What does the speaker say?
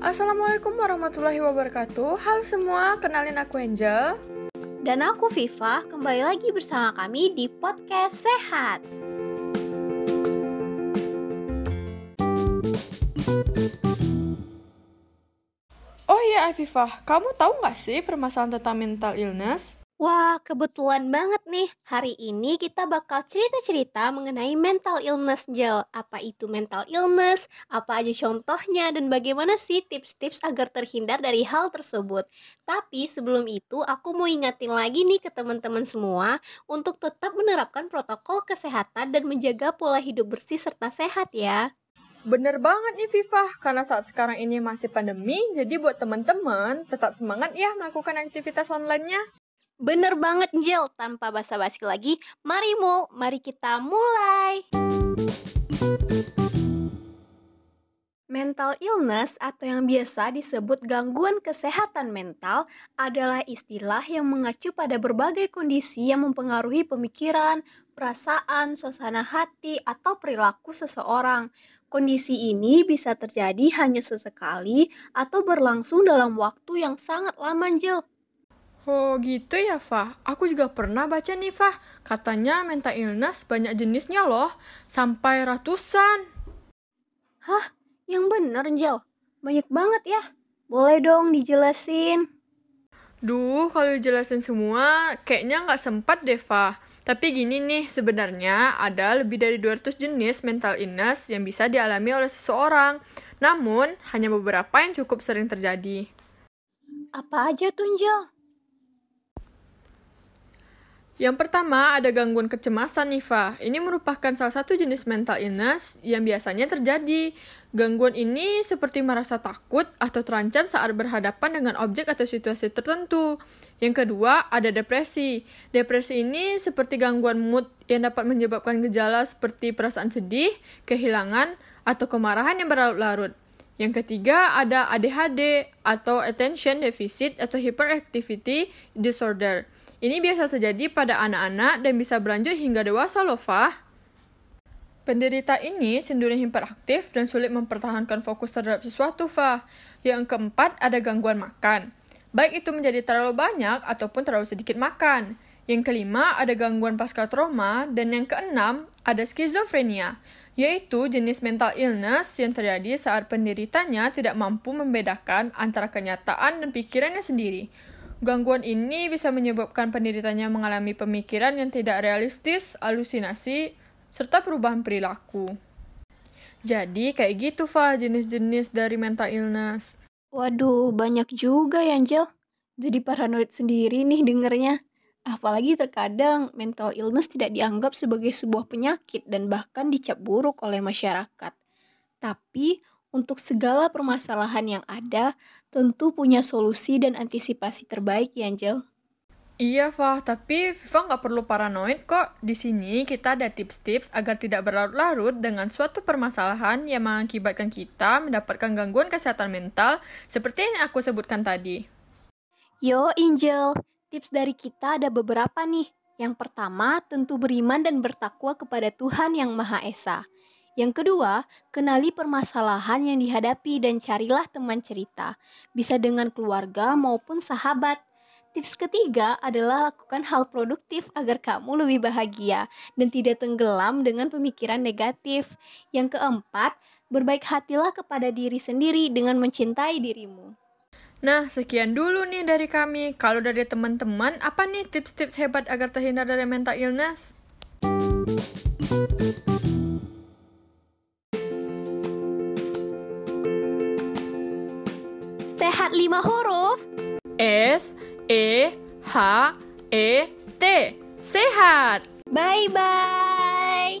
Assalamualaikum warahmatullahi wabarakatuh. Halo semua, kenalin aku Angel. Dan aku Viva, kembali lagi bersama kami di podcast Sehat. Oh iya Afifah, kamu tahu nggak sih permasalahan tentang mental illness? Wah, kebetulan banget nih. Hari ini kita bakal cerita-cerita mengenai mental illness, Jel. Apa itu mental illness? Apa aja contohnya? Dan bagaimana sih tips-tips agar terhindar dari hal tersebut? Tapi sebelum itu, aku mau ingatin lagi nih ke teman-teman semua untuk tetap menerapkan protokol kesehatan dan menjaga pola hidup bersih serta sehat ya. Bener banget nih Viva, karena saat sekarang ini masih pandemi, jadi buat teman-teman tetap semangat ya melakukan aktivitas online-nya. Bener banget, Jel. Tanpa basa-basi lagi, mari mul, mari kita mulai. Mental illness atau yang biasa disebut gangguan kesehatan mental adalah istilah yang mengacu pada berbagai kondisi yang mempengaruhi pemikiran, perasaan, suasana hati, atau perilaku seseorang. Kondisi ini bisa terjadi hanya sesekali atau berlangsung dalam waktu yang sangat lama, Jel. Oh gitu ya, Fah. Aku juga pernah baca nih, Fah. Katanya mental illness banyak jenisnya loh. Sampai ratusan. Hah? Yang bener, Jel? Banyak banget ya? Boleh dong dijelasin. Duh, kalau dijelasin semua, kayaknya nggak sempat deh, Fah. Tapi gini nih, sebenarnya ada lebih dari 200 jenis mental illness yang bisa dialami oleh seseorang. Namun, hanya beberapa yang cukup sering terjadi. Apa aja tuh, Jel? Yang pertama ada gangguan kecemasan Nifa. Ini merupakan salah satu jenis mental illness yang biasanya terjadi. Gangguan ini seperti merasa takut atau terancam saat berhadapan dengan objek atau situasi tertentu. Yang kedua ada depresi. Depresi ini seperti gangguan mood yang dapat menyebabkan gejala seperti perasaan sedih, kehilangan, atau kemarahan yang berlarut-larut. Yang ketiga ada ADHD atau Attention Deficit atau Hyperactivity Disorder. Ini biasa terjadi pada anak-anak dan bisa berlanjut hingga dewasa loh, Fah. Penderita ini cenderung hiperaktif dan sulit mempertahankan fokus terhadap sesuatu, Fah. Yang keempat, ada gangguan makan. Baik itu menjadi terlalu banyak ataupun terlalu sedikit makan. Yang kelima, ada gangguan pasca trauma. Dan yang keenam, ada skizofrenia, yaitu jenis mental illness yang terjadi saat penderitanya tidak mampu membedakan antara kenyataan dan pikirannya sendiri. Gangguan ini bisa menyebabkan penderitanya mengalami pemikiran yang tidak realistis, halusinasi, serta perubahan perilaku. Jadi kayak gitu, Fa, jenis-jenis dari mental illness. Waduh, banyak juga ya, Angel. Jadi paranoid sendiri nih dengernya. Apalagi terkadang mental illness tidak dianggap sebagai sebuah penyakit dan bahkan dicap buruk oleh masyarakat. Tapi untuk segala permasalahan yang ada, tentu punya solusi dan antisipasi terbaik ya, Angel. Iya, Fah, tapi Viva nggak perlu paranoid kok. Di sini kita ada tips-tips agar tidak berlarut-larut dengan suatu permasalahan yang mengakibatkan kita mendapatkan gangguan kesehatan mental seperti yang aku sebutkan tadi. Yo, Angel, tips dari kita ada beberapa nih. Yang pertama, tentu beriman dan bertakwa kepada Tuhan Yang Maha Esa. Yang kedua, kenali permasalahan yang dihadapi dan carilah teman cerita, bisa dengan keluarga maupun sahabat. Tips ketiga adalah lakukan hal produktif agar kamu lebih bahagia dan tidak tenggelam dengan pemikiran negatif. Yang keempat, berbaik hatilah kepada diri sendiri dengan mencintai dirimu. Nah, sekian dulu nih dari kami. Kalau dari teman-teman, apa nih tips-tips hebat agar terhindar dari mental illness? Sehat lima huruf. S E H E T. Sehat. Bye bye.